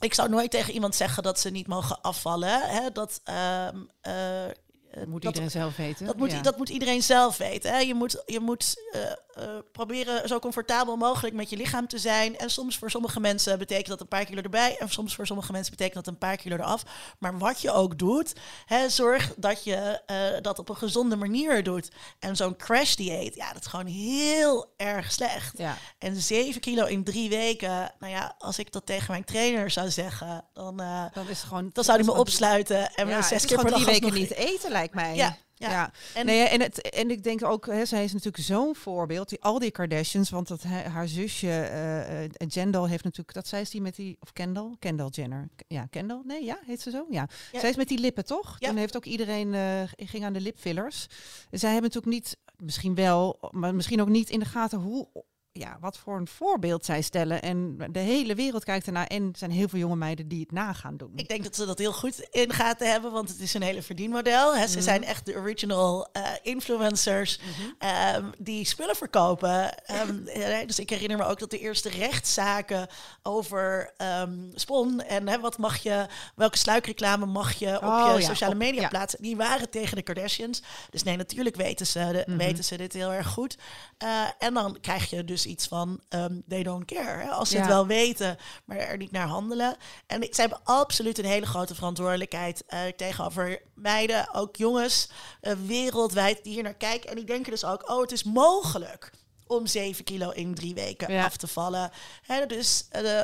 ik zou nooit tegen iemand zeggen dat ze niet mogen afvallen. Hè? Dat, ehm, eh, eh, Moet dat- iedereen zelf weten. dat moet, Ja. dat moet iedereen zelf weten. Hè? Je moet, je moet eh, eh, proberen zo comfortabel mogelijk met je lichaam te zijn. En soms voor sommige mensen betekent dat een paar kilo erbij. En soms voor sommige mensen betekent dat een paar kilo eraf. Maar wat je ook doet, hè, zorg dat je dat op een gezonde manier doet. En zo'n crash dieet, ja, dat is gewoon heel erg slecht. Ja. En 7 kilo in drie weken, nou ja, als ik dat tegen mijn trainer zou zeggen, dan, eh, Dan is het gewoon. dan zou hij me opsluiten en Ja, zes keer per dag drie weken niet eten, lijkt mij. Ja, ja. En- nee, en, het, en ik denk ook, hè, zij is natuurlijk zo'n voorbeeld. Die, al die Kardashians, want dat, haar zusje eh eh, Jendal heeft natuurlijk, dat zij is die met die, of Kendall? Kendall Jenner. Ja, Kendall? Nee, ja, heet ze zo? Ja. Ja. Zij is met die lippen, toch? Ja. Toen heeft ook iedereen, eh, ging aan de lipfillers. Zij hebben natuurlijk niet, misschien wel, maar misschien ook niet in de gaten hoe, ja, wat voor een voorbeeld zij stellen. En de hele wereld kijkt ernaar en er zijn heel veel jonge meiden die het na gaan doen. Ik denk dat ze dat heel goed in gaten hebben, want het is een hele verdienmodel. Hè. Ze Mhm. zijn echt de original eh, influencers ehm, die spullen verkopen. Ehm, eh, dus ik herinner me ook dat de eerste rechtszaken over ehm, Spon en hè, wat mag je, welke sluikreclame mag je op Oh, je ja, sociale op- media ja. plaatsen, die waren tegen de Kardashians. Dus nee, natuurlijk weten ze, de- Mhm. weten ze dit heel erg goed. Eh, en dan krijg je dus dus iets van ehm, they don't care. Hè? Als ze Ja. het wel weten, maar er niet naar handelen. En ik- ze hebben absoluut een hele grote verantwoordelijkheid eh, tegenover meiden, ook jongens, eh, wereldwijd die hier naar kijken. En die denken dus ook, oh, het is mogelijk om 7 kilo in drie weken Ja. af te vallen. Hè, dus, eh,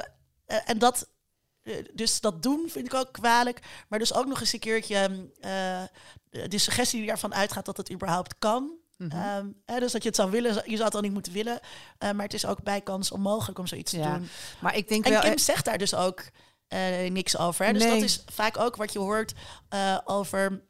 en dat, dus dat doen vind ik ook kwalijk. Maar dus ook nog eens een keertje eh, de suggestie die daarvan uitgaat dat het überhaupt kan. Mhm. Ehm, hè, dus dat je het zou willen, je zou het al niet moeten willen. Eh, maar het is ook bijkans onmogelijk om zoiets te doen. Maar ik denk En wel... Kim zegt daar dus ook eh, niks over. Hè? Dus Nee. dat is vaak ook wat je hoort eh, over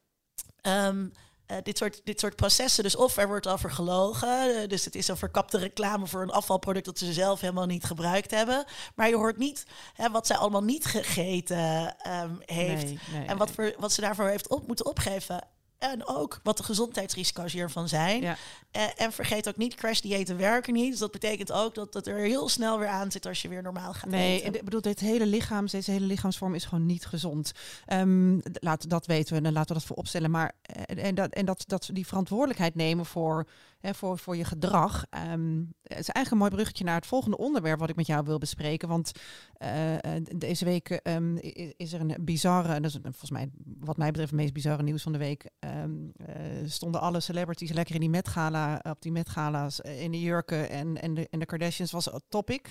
ehm, eh, dit, soort, dit soort processen. Dus of er wordt over gelogen. eh, dus het is een verkapte reclame voor een afvalproduct dat ze zelf helemaal niet gebruikt hebben. Maar je hoort niet hè, wat zij allemaal niet gegeten ehm, heeft. Nee, nee, en wat, voor, wat ze daarvoor heeft op moeten opgeven. En ook wat de gezondheidsrisico's hiervan zijn. Ja. En, en vergeet ook niet, crashdiëten werken niet. Dus dat betekent ook dat het er heel snel weer aan zit als je weer normaal gaat Nee, eten. en ik bedoel, dit hele lichaam, deze hele lichaamsvorm is gewoon niet gezond. D- laat, dat weten we en laten we dat vooropstellen. Maar eh, en, dat, en dat, dat die verantwoordelijkheid nemen voor, hè, voor, voor je gedrag. ehm, het is eigenlijk een mooi bruggetje naar het volgende onderwerp wat ik met jou wil bespreken. Want eh, eh, deze week ehm, is er een bizarre, en dat is volgens mij, wat mij betreft, het meest bizarre nieuws van de week. Ehm, eh, stonden alle celebrities lekker in die Met Gala, op die Met Gala's, eh, in de jurken en, en, de, en de Kardashians was het topic.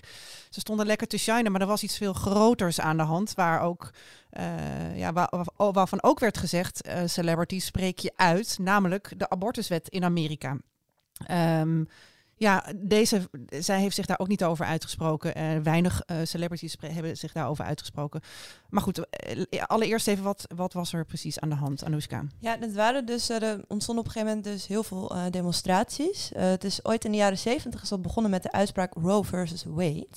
Ze stonden lekker te shinen, maar er was iets veel groters aan de hand. Waar ook, eh, ja, waar, waar- waarvan ook werd gezegd, eh celebrities spreek je uit. Namelijk de abortuswet in Amerika. Ehm, ja, deze, zij heeft zich daar ook niet over uitgesproken. Eh, weinig eh, celebrities hebben zich daarover uitgesproken. Maar goed, eh, allereerst even, wat, wat was er precies aan de hand, Anoushka? Ja, het waren dus, er ontstonden op een gegeven moment dus heel veel demonstraties. Het is ooit in de jaren zeventig is dat begonnen met de uitspraak Roe versus Wade.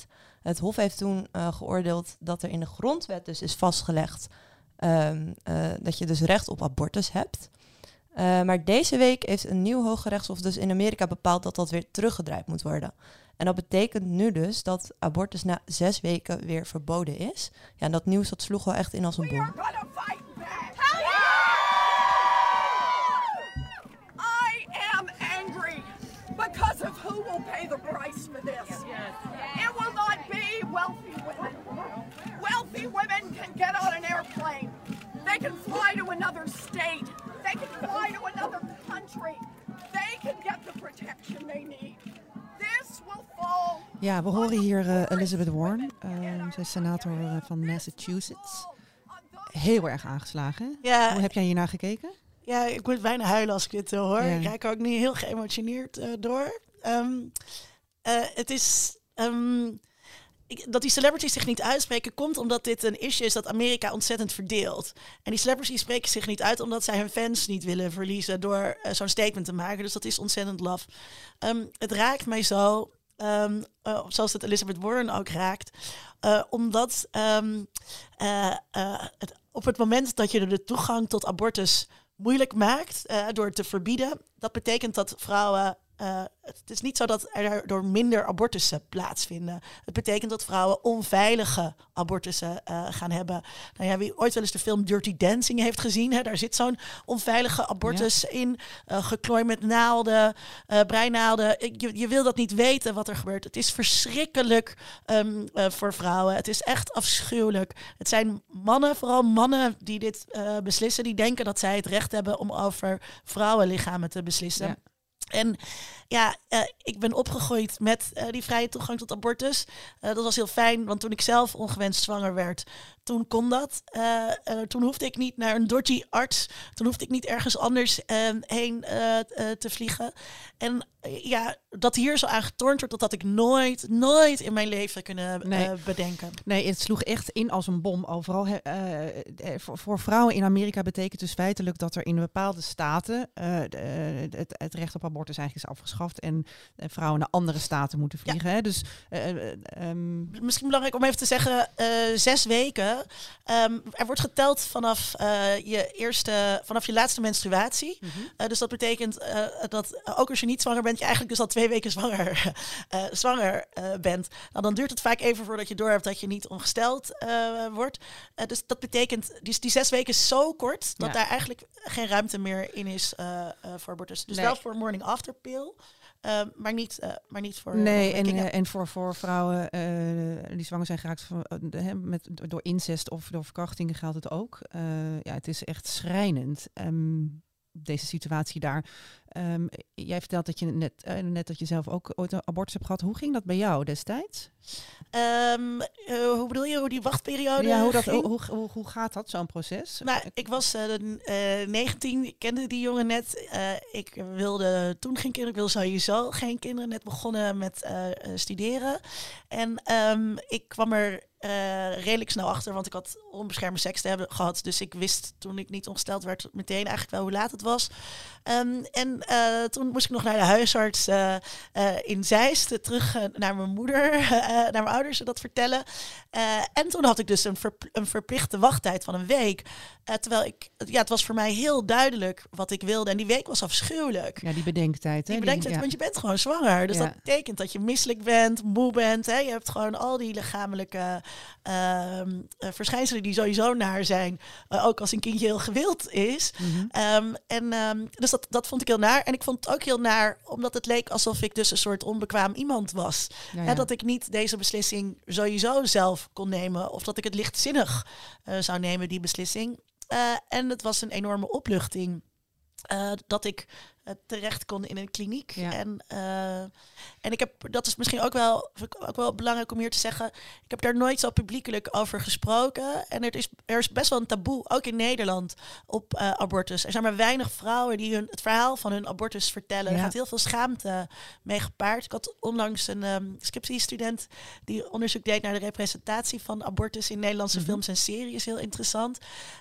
Het Hof heeft toen geoordeeld dat er in de grondwet dus is vastgelegd ehm, eh, dat je dus recht op abortus hebt. Eh, maar deze week heeft een nieuw hoge rechtshof dus in Amerika bepaald dat dat weer teruggedraaid moet worden. En dat betekent nu dus dat abortus na zes weken weer verboden is. Ja, en dat nieuws dat sloeg wel echt in als een bom. I am angry because of who will pay the price for this. Ja, we horen hier eh, Elizabeth Warren. Eh, zij is senator eh, van Massachusetts. Heel erg aangeslagen. Ja, Hoe heb jij hiernaar gekeken? ja, ik moet bijna huilen als ik dit eh, hoor. Ja. Ik er ook niet heel geëmotioneerd door. Ehm, eh, het is... ehm, dat die celebrities zich niet uitspreken komt omdat dit een issue is dat Amerika ontzettend verdeelt. En die celebrities spreken zich niet uit omdat zij hun fans niet willen verliezen door eh, zo'n statement te maken. Dus dat is ontzettend laf. Ehm, het raakt mij zo, ehm, eh, zoals het Elizabeth Warren ook raakt, eh, omdat ehm, eh, eh, op het moment dat je de toegang tot abortus moeilijk maakt door te verbieden, dat betekent dat vrouwen. Eh, het is niet zo dat er door minder abortussen plaatsvinden. Het betekent dat vrouwen onveilige abortussen eh, gaan hebben. Nou ja, wie ooit wel eens de film Dirty Dancing heeft gezien, hè, daar zit zo'n onveilige abortus in. eh geklooi met naalden, breinaalden. Je, je wil dat niet weten wat er gebeurt. Het is verschrikkelijk ehm, eh, voor vrouwen. Het is echt afschuwelijk. Het zijn mannen, vooral mannen die dit beslissen, die denken dat zij het recht hebben om over vrouwenlichamen te beslissen. Ja. En ja, eh, ik ben opgegroeid met eh, die vrije toegang tot abortus. Eh, dat was heel fijn, want toen ik zelf ongewenst zwanger werd, toen kon dat. Eh, eh, toen hoefde ik niet naar een dodgy arts. Toen hoefde ik niet ergens anders eh, heen eh, te vliegen. En ja, dat hier zo aan getornd wordt, dat had ik nooit, nooit in mijn leven kunnen Nee. bedenken. Nee, het sloeg echt in als een bom overal. voor, voor vrouwen in Amerika betekent dus feitelijk dat er in bepaalde staten de- het, het recht op abortus eigenlijk is afgeschaft en vrouwen naar andere staten moeten vliegen. Hè? Dus eh, eh, ehm, Misschien belangrijk om even te zeggen, zes weken. Ehm, er wordt geteld vanaf eh, je eerste, vanaf je laatste menstruatie. Eh, dus dat betekent eh, dat ook als je niet zwanger bent, je eigenlijk dus al twee weken zwanger, zwanger bent. Nou, dan duurt het vaak even voordat je doorhebt dat je niet ongesteld wordt. Dus dat betekent, die, die zes weken is zo kort dat Ja. daar eigenlijk geen ruimte meer in is voor abortus. Dus Nee. wel voor morning after pill. Ehm, maar, niet, eh, maar niet voor Nee, en, eh, en voor, voor vrouwen eh, die zwanger zijn geraakt van, eh, de- met, door incest of door verkrachtingen geldt het ook. Eh, ja, het is echt schrijnend, ehm, deze situatie daar. Ehm, jij vertelt dat je net, eh, net dat je zelf ook ooit een abortus hebt gehad. Hoe ging dat bij jou destijds? Ehm, eh, hoe bedoel je, hoe die wachtperiode ja, hoe, dat, ging? hoe, hoe, hoe gaat dat, zo'n proces? Nou, ik was eh, de- eh, 19, ik kende die jongen net. Ik wilde toen geen kinderen, ik wil sowieso geen kinderen. Net begonnen met studeren. En ehm, ik kwam er redelijk snel achter, want ik had onbeschermde seks te hebben gehad. Dus ik wist toen ik niet ongesteld werd meteen eigenlijk wel hoe laat het was. En eh, toen moest ik nog naar de huisarts eh, eh, in Zeist, terug naar mijn moeder, naar mijn ouders dat vertellen. En toen had ik dus een, een verplichte wachttijd van een week. Terwijl ik, ja, het was voor mij heel duidelijk wat ik wilde. En die week was afschuwelijk. Ja, die bedenktijd. Hè? Die bedenkt het, ja. want je bent gewoon zwanger. Dus Ja. dat betekent dat je misselijk bent, moe bent. Hè? Je hebt gewoon al die lichamelijke ehm, eh, verschijnselen die sowieso naar zijn. ook als een kindje heel gewild is. Mhm. Ehm, en, ehm, dus dat, dat vond ik heel naar. En ik vond het ook heel naar, omdat het leek alsof ik dus een soort onbekwaam iemand was. Ja, Hè, dat ik niet deze beslissing sowieso zelf kon nemen. Of dat ik het lichtzinnig eh, zou nemen, die beslissing. Eh, en het was een enorme opluchting. eh, dat ik terecht kon in een kliniek. Ja. En, en ik heb, dat is misschien ook wel, ook wel belangrijk om hier te zeggen. Ik heb daar nooit zo publiekelijk over gesproken. En er is, er is best wel een taboe, ook in Nederland, op eh, abortus. Er zijn maar weinig vrouwen die hun, het verhaal van hun abortus vertellen. Ja. Er gaat heel veel schaamte mee gepaard. Ik had onlangs een ehm scriptiestudent die onderzoek deed naar de representatie van abortus in Nederlandse Mhm. films en series. Heel interessant.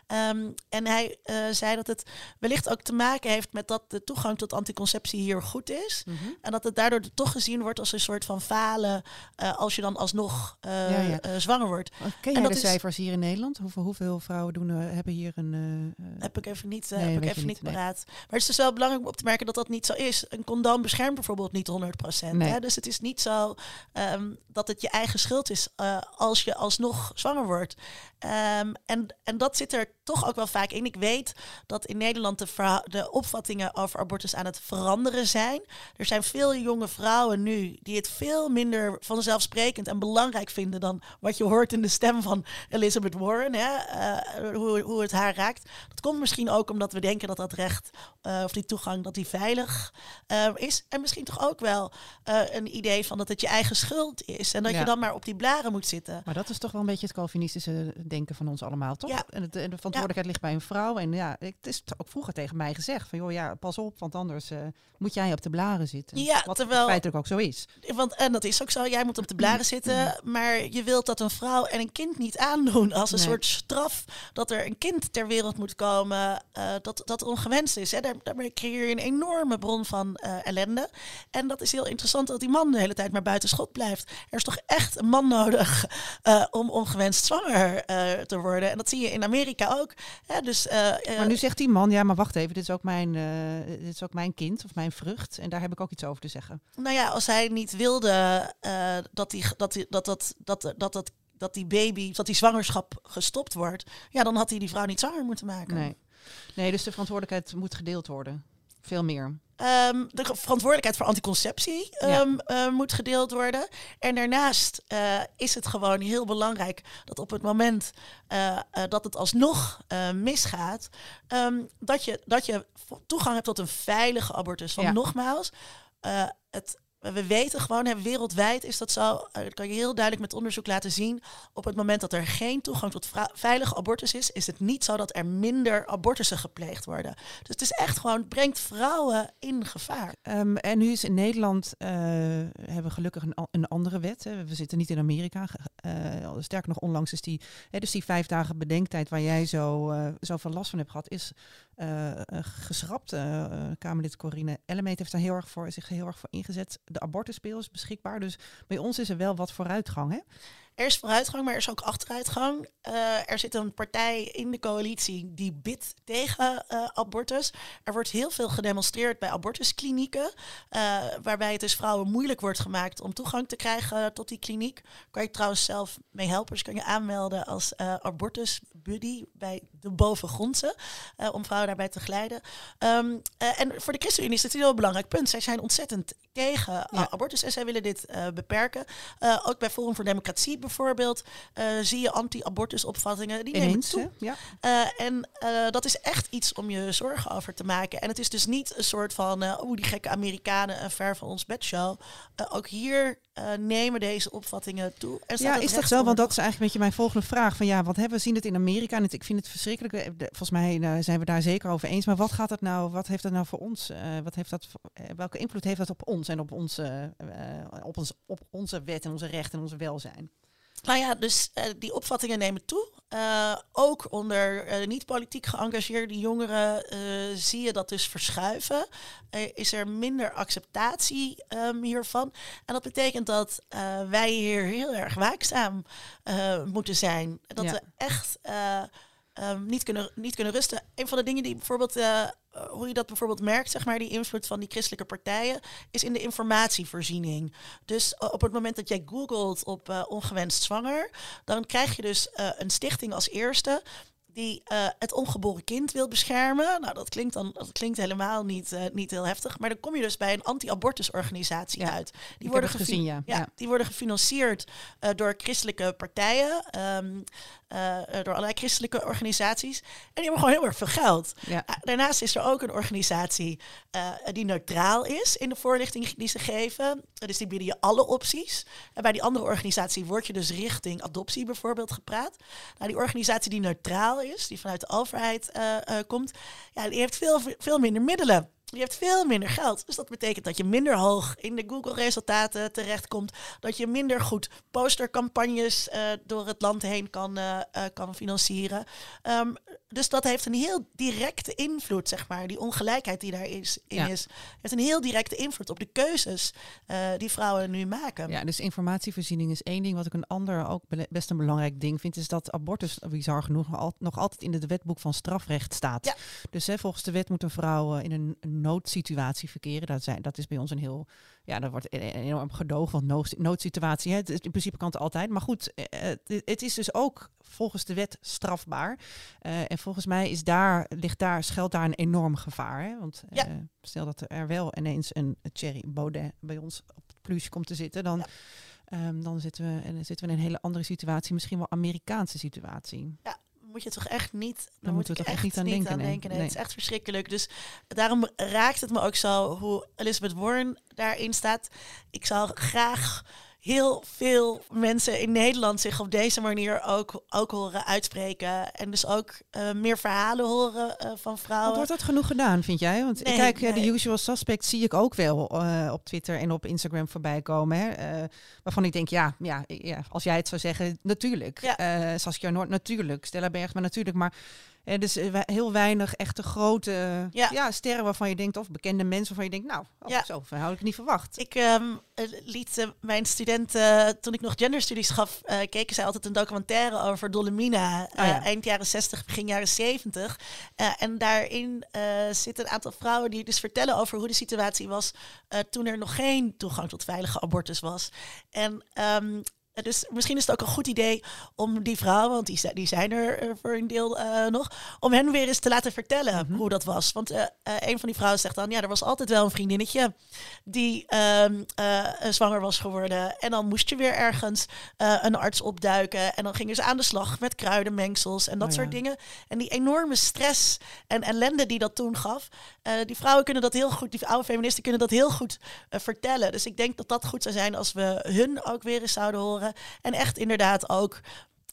Ehm, en hij eh, zei dat het wellicht ook te maken heeft met dat de toegang tot anticonceptie hier goed is. Mhm. En dat het daardoor toch gezien wordt als een soort van falen eh, als je dan alsnog Ja, ja. eh, zwanger wordt. Ken En jij dat de is- cijfers hier in Nederland? Hoeveel, hoeveel vrouwen doen, hebben hier een... Heb ik even niet, Nee, heb ik je even niet nee. paraat. Maar het is dus wel belangrijk om op te merken dat dat niet zo is. Een condoom beschermt bijvoorbeeld niet 100%. Nee. Hè? Dus het is niet zo ehm, dat het je eigen schuld is als je alsnog zwanger wordt. Ehm, en, en dat zit er toch ook wel vaak in. Ik weet dat in Nederland de, de opvattingen over abortus aan het veranderen zijn. Er zijn veel jonge vrouwen nu die het veel minder vanzelfsprekend en belangrijk vinden dan wat je hoort in de stem van Elizabeth Warren. Hè? eh, hoe, hoe het haar raakt. Dat komt misschien ook omdat we denken dat dat recht eh, of die toegang dat die veilig eh, is. En misschien toch ook wel een idee van dat het je eigen schuld is. En dat Ja. je dan maar op die blaren moet zitten. Maar dat is toch wel een beetje het Calvinistische denken van ons allemaal, toch? Ja. En, het, en de verantwoordelijkheid ligt bij een vrouw. En ja, het is ook vroeger tegen mij gezegd van, joh, ja, pas op, want anders eh, moet jij op de blaren zitten. Ja, Wat terwijl- feitelijk ook zo is. Want, en dat is ook zo, jij moet op de blaren zitten. Maar je wilt dat een vrouw en een kind niet aandoen als een Nee. soort straf. Dat er een kind ter wereld moet komen eh, dat, dat ongewenst is. Hè. Daar, daarmee creëer je een enorme bron van eh, ellende. En dat is heel interessant dat die man de hele tijd maar buiten schot blijft. Er is toch echt een man nodig om ongewenst zwanger te worden. En dat zie je in Amerika ook. Hè. Dus, eh, eh, Maar nu zegt die man, ja, maar wacht even, dit is ook mijn, eh, dit is ook mijn kind of mijn vrucht. En daar heb ik ook iets over te zeggen. Nou ja, als hij niet wilde dat, die, dat, die, dat, dat, dat, dat, dat, dat die baby, dat die zwangerschap gestopt wordt, ja, dan had hij die vrouw niet zwanger moeten maken. Nee. nee, dus de verantwoordelijkheid moet gedeeld worden. Veel meer. Ehm, de verantwoordelijkheid voor anticonceptie Ja. ehm, eh, moet gedeeld worden. En daarnaast eh, is het gewoon heel belangrijk dat op het moment eh, dat het alsnog misgaat, ehm, dat, je, dat je toegang hebt tot een veilige abortus. Want Ja. nogmaals, het, we weten gewoon, hè, wereldwijd is dat zo, eh, dat kan je heel duidelijk met onderzoek laten zien. Op het moment dat er geen toegang tot veilige abortus is, is het niet zo dat er minder abortussen gepleegd worden. Dus het is echt gewoon, het brengt vrouwen in gevaar. Ehm, en nu is in Nederland, eh, hebben we gelukkig een, een andere wet. Hè. We zitten niet in Amerika. Eh, sterker nog, onlangs is die, hè, dus die vijf dagen bedenktijd waar jij zo, eh zoveel last van hebt gehad, is geschrapt. Kamerlid Corine Ellemeet heeft daar heel erg voor, zich heel erg voor ingezet. De abortuspil is beschikbaar. Dus bij ons is er wel wat vooruitgang. Hè? Er is vooruitgang, maar er is ook achteruitgang. Eh, er zit een partij in de coalitie die bidt tegen eh, abortus. Er wordt heel veel gedemonstreerd bij abortusklinieken, eh, waarbij het dus vrouwen moeilijk wordt gemaakt om toegang te krijgen tot die kliniek. Kan je trouwens zelf mee helpen, dus kan je aanmelden als eh, buddy bij de bovengrondse, om vrouwen daarbij te geleiden. Ehm, eh, en voor de ChristenUnie is dit een heel belangrijk punt. Zij zijn ontzettend tegen Ja. abortus en zij willen dit beperken. Ook bij Forum voor Democratie bijvoorbeeld eh, zie je anti-abortus opvattingen. Die nemen toe. Ja. Eh, en eh, dat is echt iets om je zorgen over te maken. En het is dus niet een soort van, oeh, die gekke Amerikanen, een ver van ons bedshow. Ook hier nemen deze opvattingen toe. En Ja, is dat recht zo? Want dat is eigenlijk een beetje mijn volgende vraag. Van ja, wat hebben we zien het in Amerika? En het- ik vind het verschrikkelijk. Volgens mij zijn we daar zeker over eens. Maar wat gaat het nou? Wat heeft dat nou voor ons? wat heeft dat? welke invloed heeft dat op ons en op onze, op, ons, op onze wet en onze rechten en onze welzijn? Nou ja, dus eh, die opvattingen nemen toe. Eh, ook onder eh, niet-politiek geëngageerde jongeren zie je dat dus verschuiven. Is er minder acceptatie ehm, hiervan. En dat betekent dat wij hier heel erg waakzaam moeten zijn. Dat Ja. we echt eh, ehm, niet, kunnen, niet kunnen rusten. Een van de dingen die bijvoorbeeld... eh, hoe je dat bijvoorbeeld merkt, zeg maar, die invloed van die christelijke partijen, is in de informatievoorziening. Dus eh, op het moment dat jij googelt op eh, ongewenst zwanger, dan krijg je dus een stichting als eerste die het ongeboren kind wil beschermen. Nou, dat klinkt dan dat klinkt helemaal niet, niet heel heftig. Maar dan kom je dus bij een anti-abortusorganisatie Ja, uit. Die worden, gezien, ja. Ja. die worden gefinancierd door christelijke partijen, ehm, eh, eh, door allerlei christelijke organisaties. En die hebben gewoon heel erg veel geld. Ja. Ah, Daarnaast is er ook een organisatie eh, die neutraal is in de voorlichting die ze geven. Eh, Dus die bieden je alle opties. En bij die andere organisatie word je dus richting adoptie bijvoorbeeld gepraat. Nou, die organisatie die neutraal is, die vanuit de overheid eh, eh, komt, ja, die heeft veel, veel minder middelen. Die heeft veel minder geld. Dus dat betekent dat je minder hoog in de Google-resultaten terechtkomt. Dat je minder goed postercampagnes eh, door het land heen kan, eh, eh, kan financieren. Ehm, dus dat heeft een heel directe invloed, zeg maar. Die ongelijkheid die daar is, in Ja. is, heeft een heel directe invloed op de keuzes eh, die vrouwen nu maken. Ja, dus informatievoorziening is één ding. Wat ik een ander ook best een belangrijk ding vind, is dat abortus, bizar genoeg, nog, al- nog altijd in het wetboek van strafrecht staat. Ja. Dus hè, volgens de wet moet een vrouw eh, in een, een noodsituatie verkeren. Dat, zijn, dat is bij ons een heel, ja, dat wordt enorm gedoog, want nood- noodsituatie, hè, het is- in principe kan het altijd. Maar goed, eh, het, het is dus ook volgens de wet strafbaar. Eh, en volgens mij is daar, ligt daar, schuilt daar een enorm gevaar. Hè? Want Ja. eh, stel dat er wel ineens een Thierry Baudet bij ons op het pluche komt te zitten, dan, Ja. ehm, dan, zitten we, en zitten we in een hele andere situatie, misschien wel Amerikaanse situatie. Moet je toch echt niet. Dan, moeten moet we toch echt niet aan denken, nee. nee. Nee. Het is echt verschrikkelijk. Dus daarom raakt het me ook zo hoe Elizabeth Warren daarin staat. Ik zou graag heel veel mensen in Nederland zich op deze manier ook, ook horen uitspreken. En dus ook eh, meer verhalen horen eh, van Want vrouwen. wordt dat genoeg gedaan, vind jij? Want Nee, ik kijk, eh, nee. de usual suspects zie ik ook wel op Twitter en op Instagram voorbij komen. Hè? waarvan ik denk, ja, ja, ja, als jij het zou zeggen, natuurlijk. Ja. Saskia Noord, natuurlijk. Stella Bergman, natuurlijk. Maar eh, dus eh, heel weinig echte grote Ja. ja. sterren waarvan je denkt, of bekende mensen waarvan je denkt, nou, oh, Ja. zo had ik niet verwacht. Ik ehm, eh, liet eh, mijn studenten, toen ik nog genderstudies gaf, eh, keken zij altijd een documentaire over Dolomina. Oh ja. Eind jaren 60, begin jaren 70. Eh, en daarin zitten een aantal vrouwen die dus vertellen over hoe de situatie was toen er nog geen toegang tot veilige abortus was. En ehm, dus misschien is het ook een goed idee om die vrouwen, want die, die zijn er eh, voor een deel eh, nog, om hen weer eens te laten vertellen Mhm. hoe dat was. Want eh, een van die vrouwen zegt dan, ja, er was altijd wel een vriendinnetje die ehm, eh, zwanger was geworden. En dan moest je weer ergens een arts opduiken. En dan gingen ze aan de slag met kruidenmengsels en dat Oh ja. soort dingen. En die enorme stress en ellende die dat toen gaf. die vrouwen kunnen dat heel goed, die oude feministen kunnen dat heel goed vertellen. Dus ik denk dat dat goed zou zijn als we hun ook weer eens zouden horen. En echt inderdaad ook.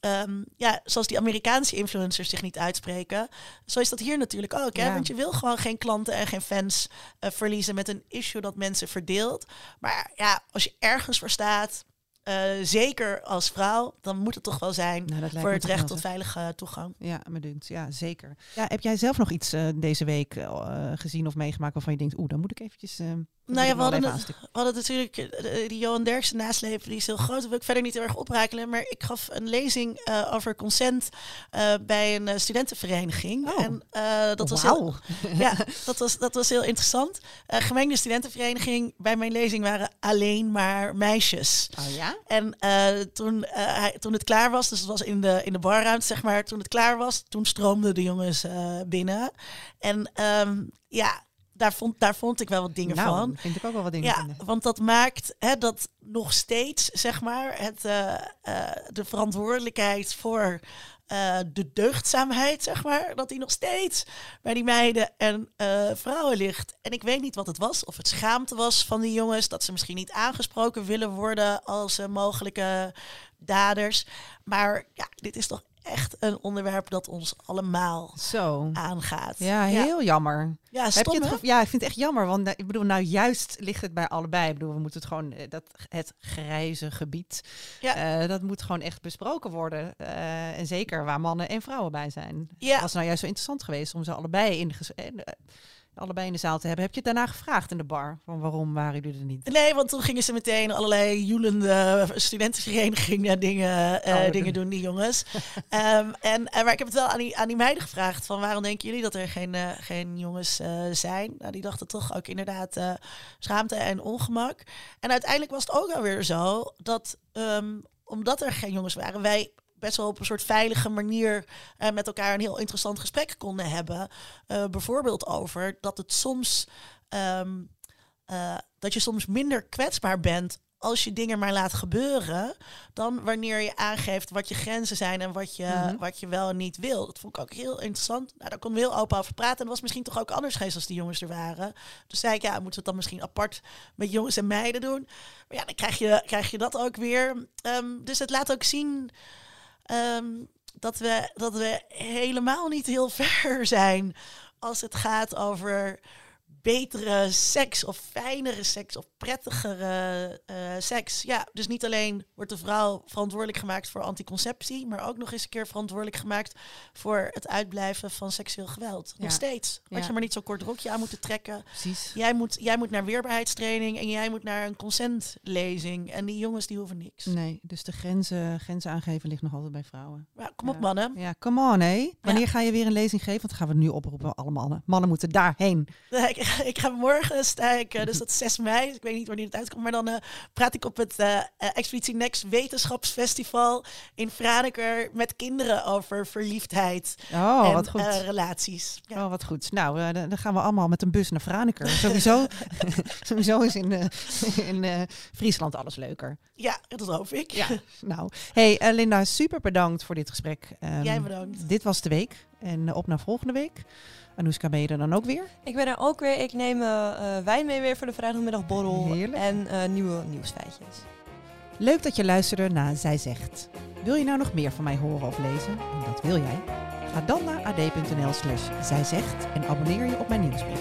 ehm, ja, zoals die Amerikaanse influencers zich niet uitspreken. Zo is dat hier natuurlijk ook. Hè? Ja. Want je wil gewoon geen klanten en geen fans eh, verliezen met een issue dat mensen verdeelt. Maar ja, als je ergens voor staat, eh, zeker als vrouw, dan moet het toch wel zijn Nou, voor het recht tot veilige toegang. Ja, me dunkt. Ja, zeker. Ja, heb jij zelf nog iets eh, deze week gezien of meegemaakt waarvan je denkt, oeh, dan moet ik eventjes eh, Nou ja, we hadden, wel het, even we hadden natuurlijk eh, die Johan Derksen naslepen, die is heel groot. Dat wil ik verder niet heel erg oprakelen. Maar ik gaf een lezing eh, over consent eh, bij een eh, studentenvereniging. Oh. En eh, dat was heel, ja, dat was, dat was heel interessant. Eh gemengde studentenvereniging. Bij mijn lezing waren alleen maar meisjes. Oh ja? En eh, toen, eh, hij, toen het klaar was, dus het was in de, in de barruimte, zeg maar. Toen het klaar was, toen stroomden de jongens eh, binnen. En ehm, ja, daar vond, daar vond ik wel wat dingen nou, van. vind ik ook wel wat dingen Ja, vinden. want dat maakt hè, dat nog steeds, zeg maar, het, eh, eh, de verantwoordelijkheid voor eh, de deugdzaamheid, zeg maar, dat die nog steeds bij die meiden en vrouwen ligt. En ik weet niet wat het was, of het schaamte was van die jongens, dat ze misschien niet aangesproken willen worden als mogelijke daders. Maar ja, dit is toch echt een onderwerp dat ons allemaal Zo. aangaat. Ja, heel jammer. Ja, Heb je het ja, ik vind het echt jammer. Want nou, ik bedoel, nou juist ligt het bij allebei. Ik bedoel, we moeten het gewoon, eh, dat, het grijze gebied, Ja. eh, dat moet gewoon echt besproken worden. Eh, en zeker waar mannen en vrouwen bij zijn. Ja. Was nou juist zo interessant geweest om ze allebei in de, allebei in de zaal te hebben. Heb je het daarna gevraagd in de bar? Van waarom waren jullie er niet? Nee, want toen gingen ze meteen allerlei joelende studentenverenigingen dingen, eh, Oh, dingen doen, die jongens. Ehm, en, eh, maar ik heb het wel aan die, aan die meiden gevraagd van waarom denken jullie dat er geen, eh, geen jongens zijn? Nou, die dachten toch ook inderdaad schaamte en ongemak. En uiteindelijk was het ook alweer zo dat ehm, omdat er geen jongens waren, wij best wel op een soort veilige manier eh, met elkaar een heel interessant gesprek konden hebben. Eh, bijvoorbeeld over dat het soms ehm, eh, dat je soms minder kwetsbaar bent als je dingen maar laat gebeuren, dan wanneer je aangeeft wat je grenzen zijn en wat je, Mhm. wat je wel en niet wil. Dat vond ik ook heel interessant. Nou, daar konden we heel open over praten. En dat was misschien toch ook anders geweest als die jongens er waren. Dus zei ik, ja, moeten we het dan misschien apart met jongens en meiden doen? Maar ja, dan krijg je, krijg je dat ook weer. Ehm, dus het laat ook zien ehm, dat, we, dat we helemaal niet heel ver zijn als het gaat over betere seks of fijnere seks of prettigere eh, seks. Ja, dus niet alleen wordt de vrouw verantwoordelijk gemaakt voor anticonceptie, maar ook nog eens een keer verantwoordelijk gemaakt voor het uitblijven van seksueel geweld. Nog steeds. Had Ja. je maar niet zo'n kort rokje aan moeten trekken. Precies. Jij moet, jij moet naar weerbaarheidstraining en jij moet naar een consentlezing. En die jongens die hoeven niks. Nee, dus de grenzen, grenzen aangeven ligt nog altijd bij vrouwen. Ja, kom op mannen. Ja, come on, hé. Wanneer ga je weer een lezing geven? Want dan gaan we nu oproepen, alle mannen. Mannen moeten daarheen. Ik, ga morgen, sta ik, dus dat is 6 mei, dus ik weet niet wanneer het uitkomt, maar dan eh, praat ik op het eh, Expeditie Next Wetenschapsfestival in Franeker met kinderen over verliefdheid Oh, en wat goed. relaties. Ja. Oh, wat goed. Nou, dan gaan we allemaal met een bus naar Franeker. Sowieso, sowieso is in, in Friesland alles leuker. ja, dat hoop ik. Ja, nou. Hey Linda, super bedankt voor dit gesprek. Ehm, Jij bedankt. Dit was de week. En op naar volgende week. Anouska, ben je er dan ook weer? Ik ben er ook weer. Ik neem eh, eh, wijn mee weer voor de vrijdagmiddagborrel. Heerlijk. En eh, nieuwe nieuwsfeitjes. Leuk dat je luisterde naar Zij Zegt. Wil je nou nog meer van mij horen of lezen? En dat wil jij? Ga dan naar ad.nl slash zijzegt en abonneer je op mijn nieuwsbrief.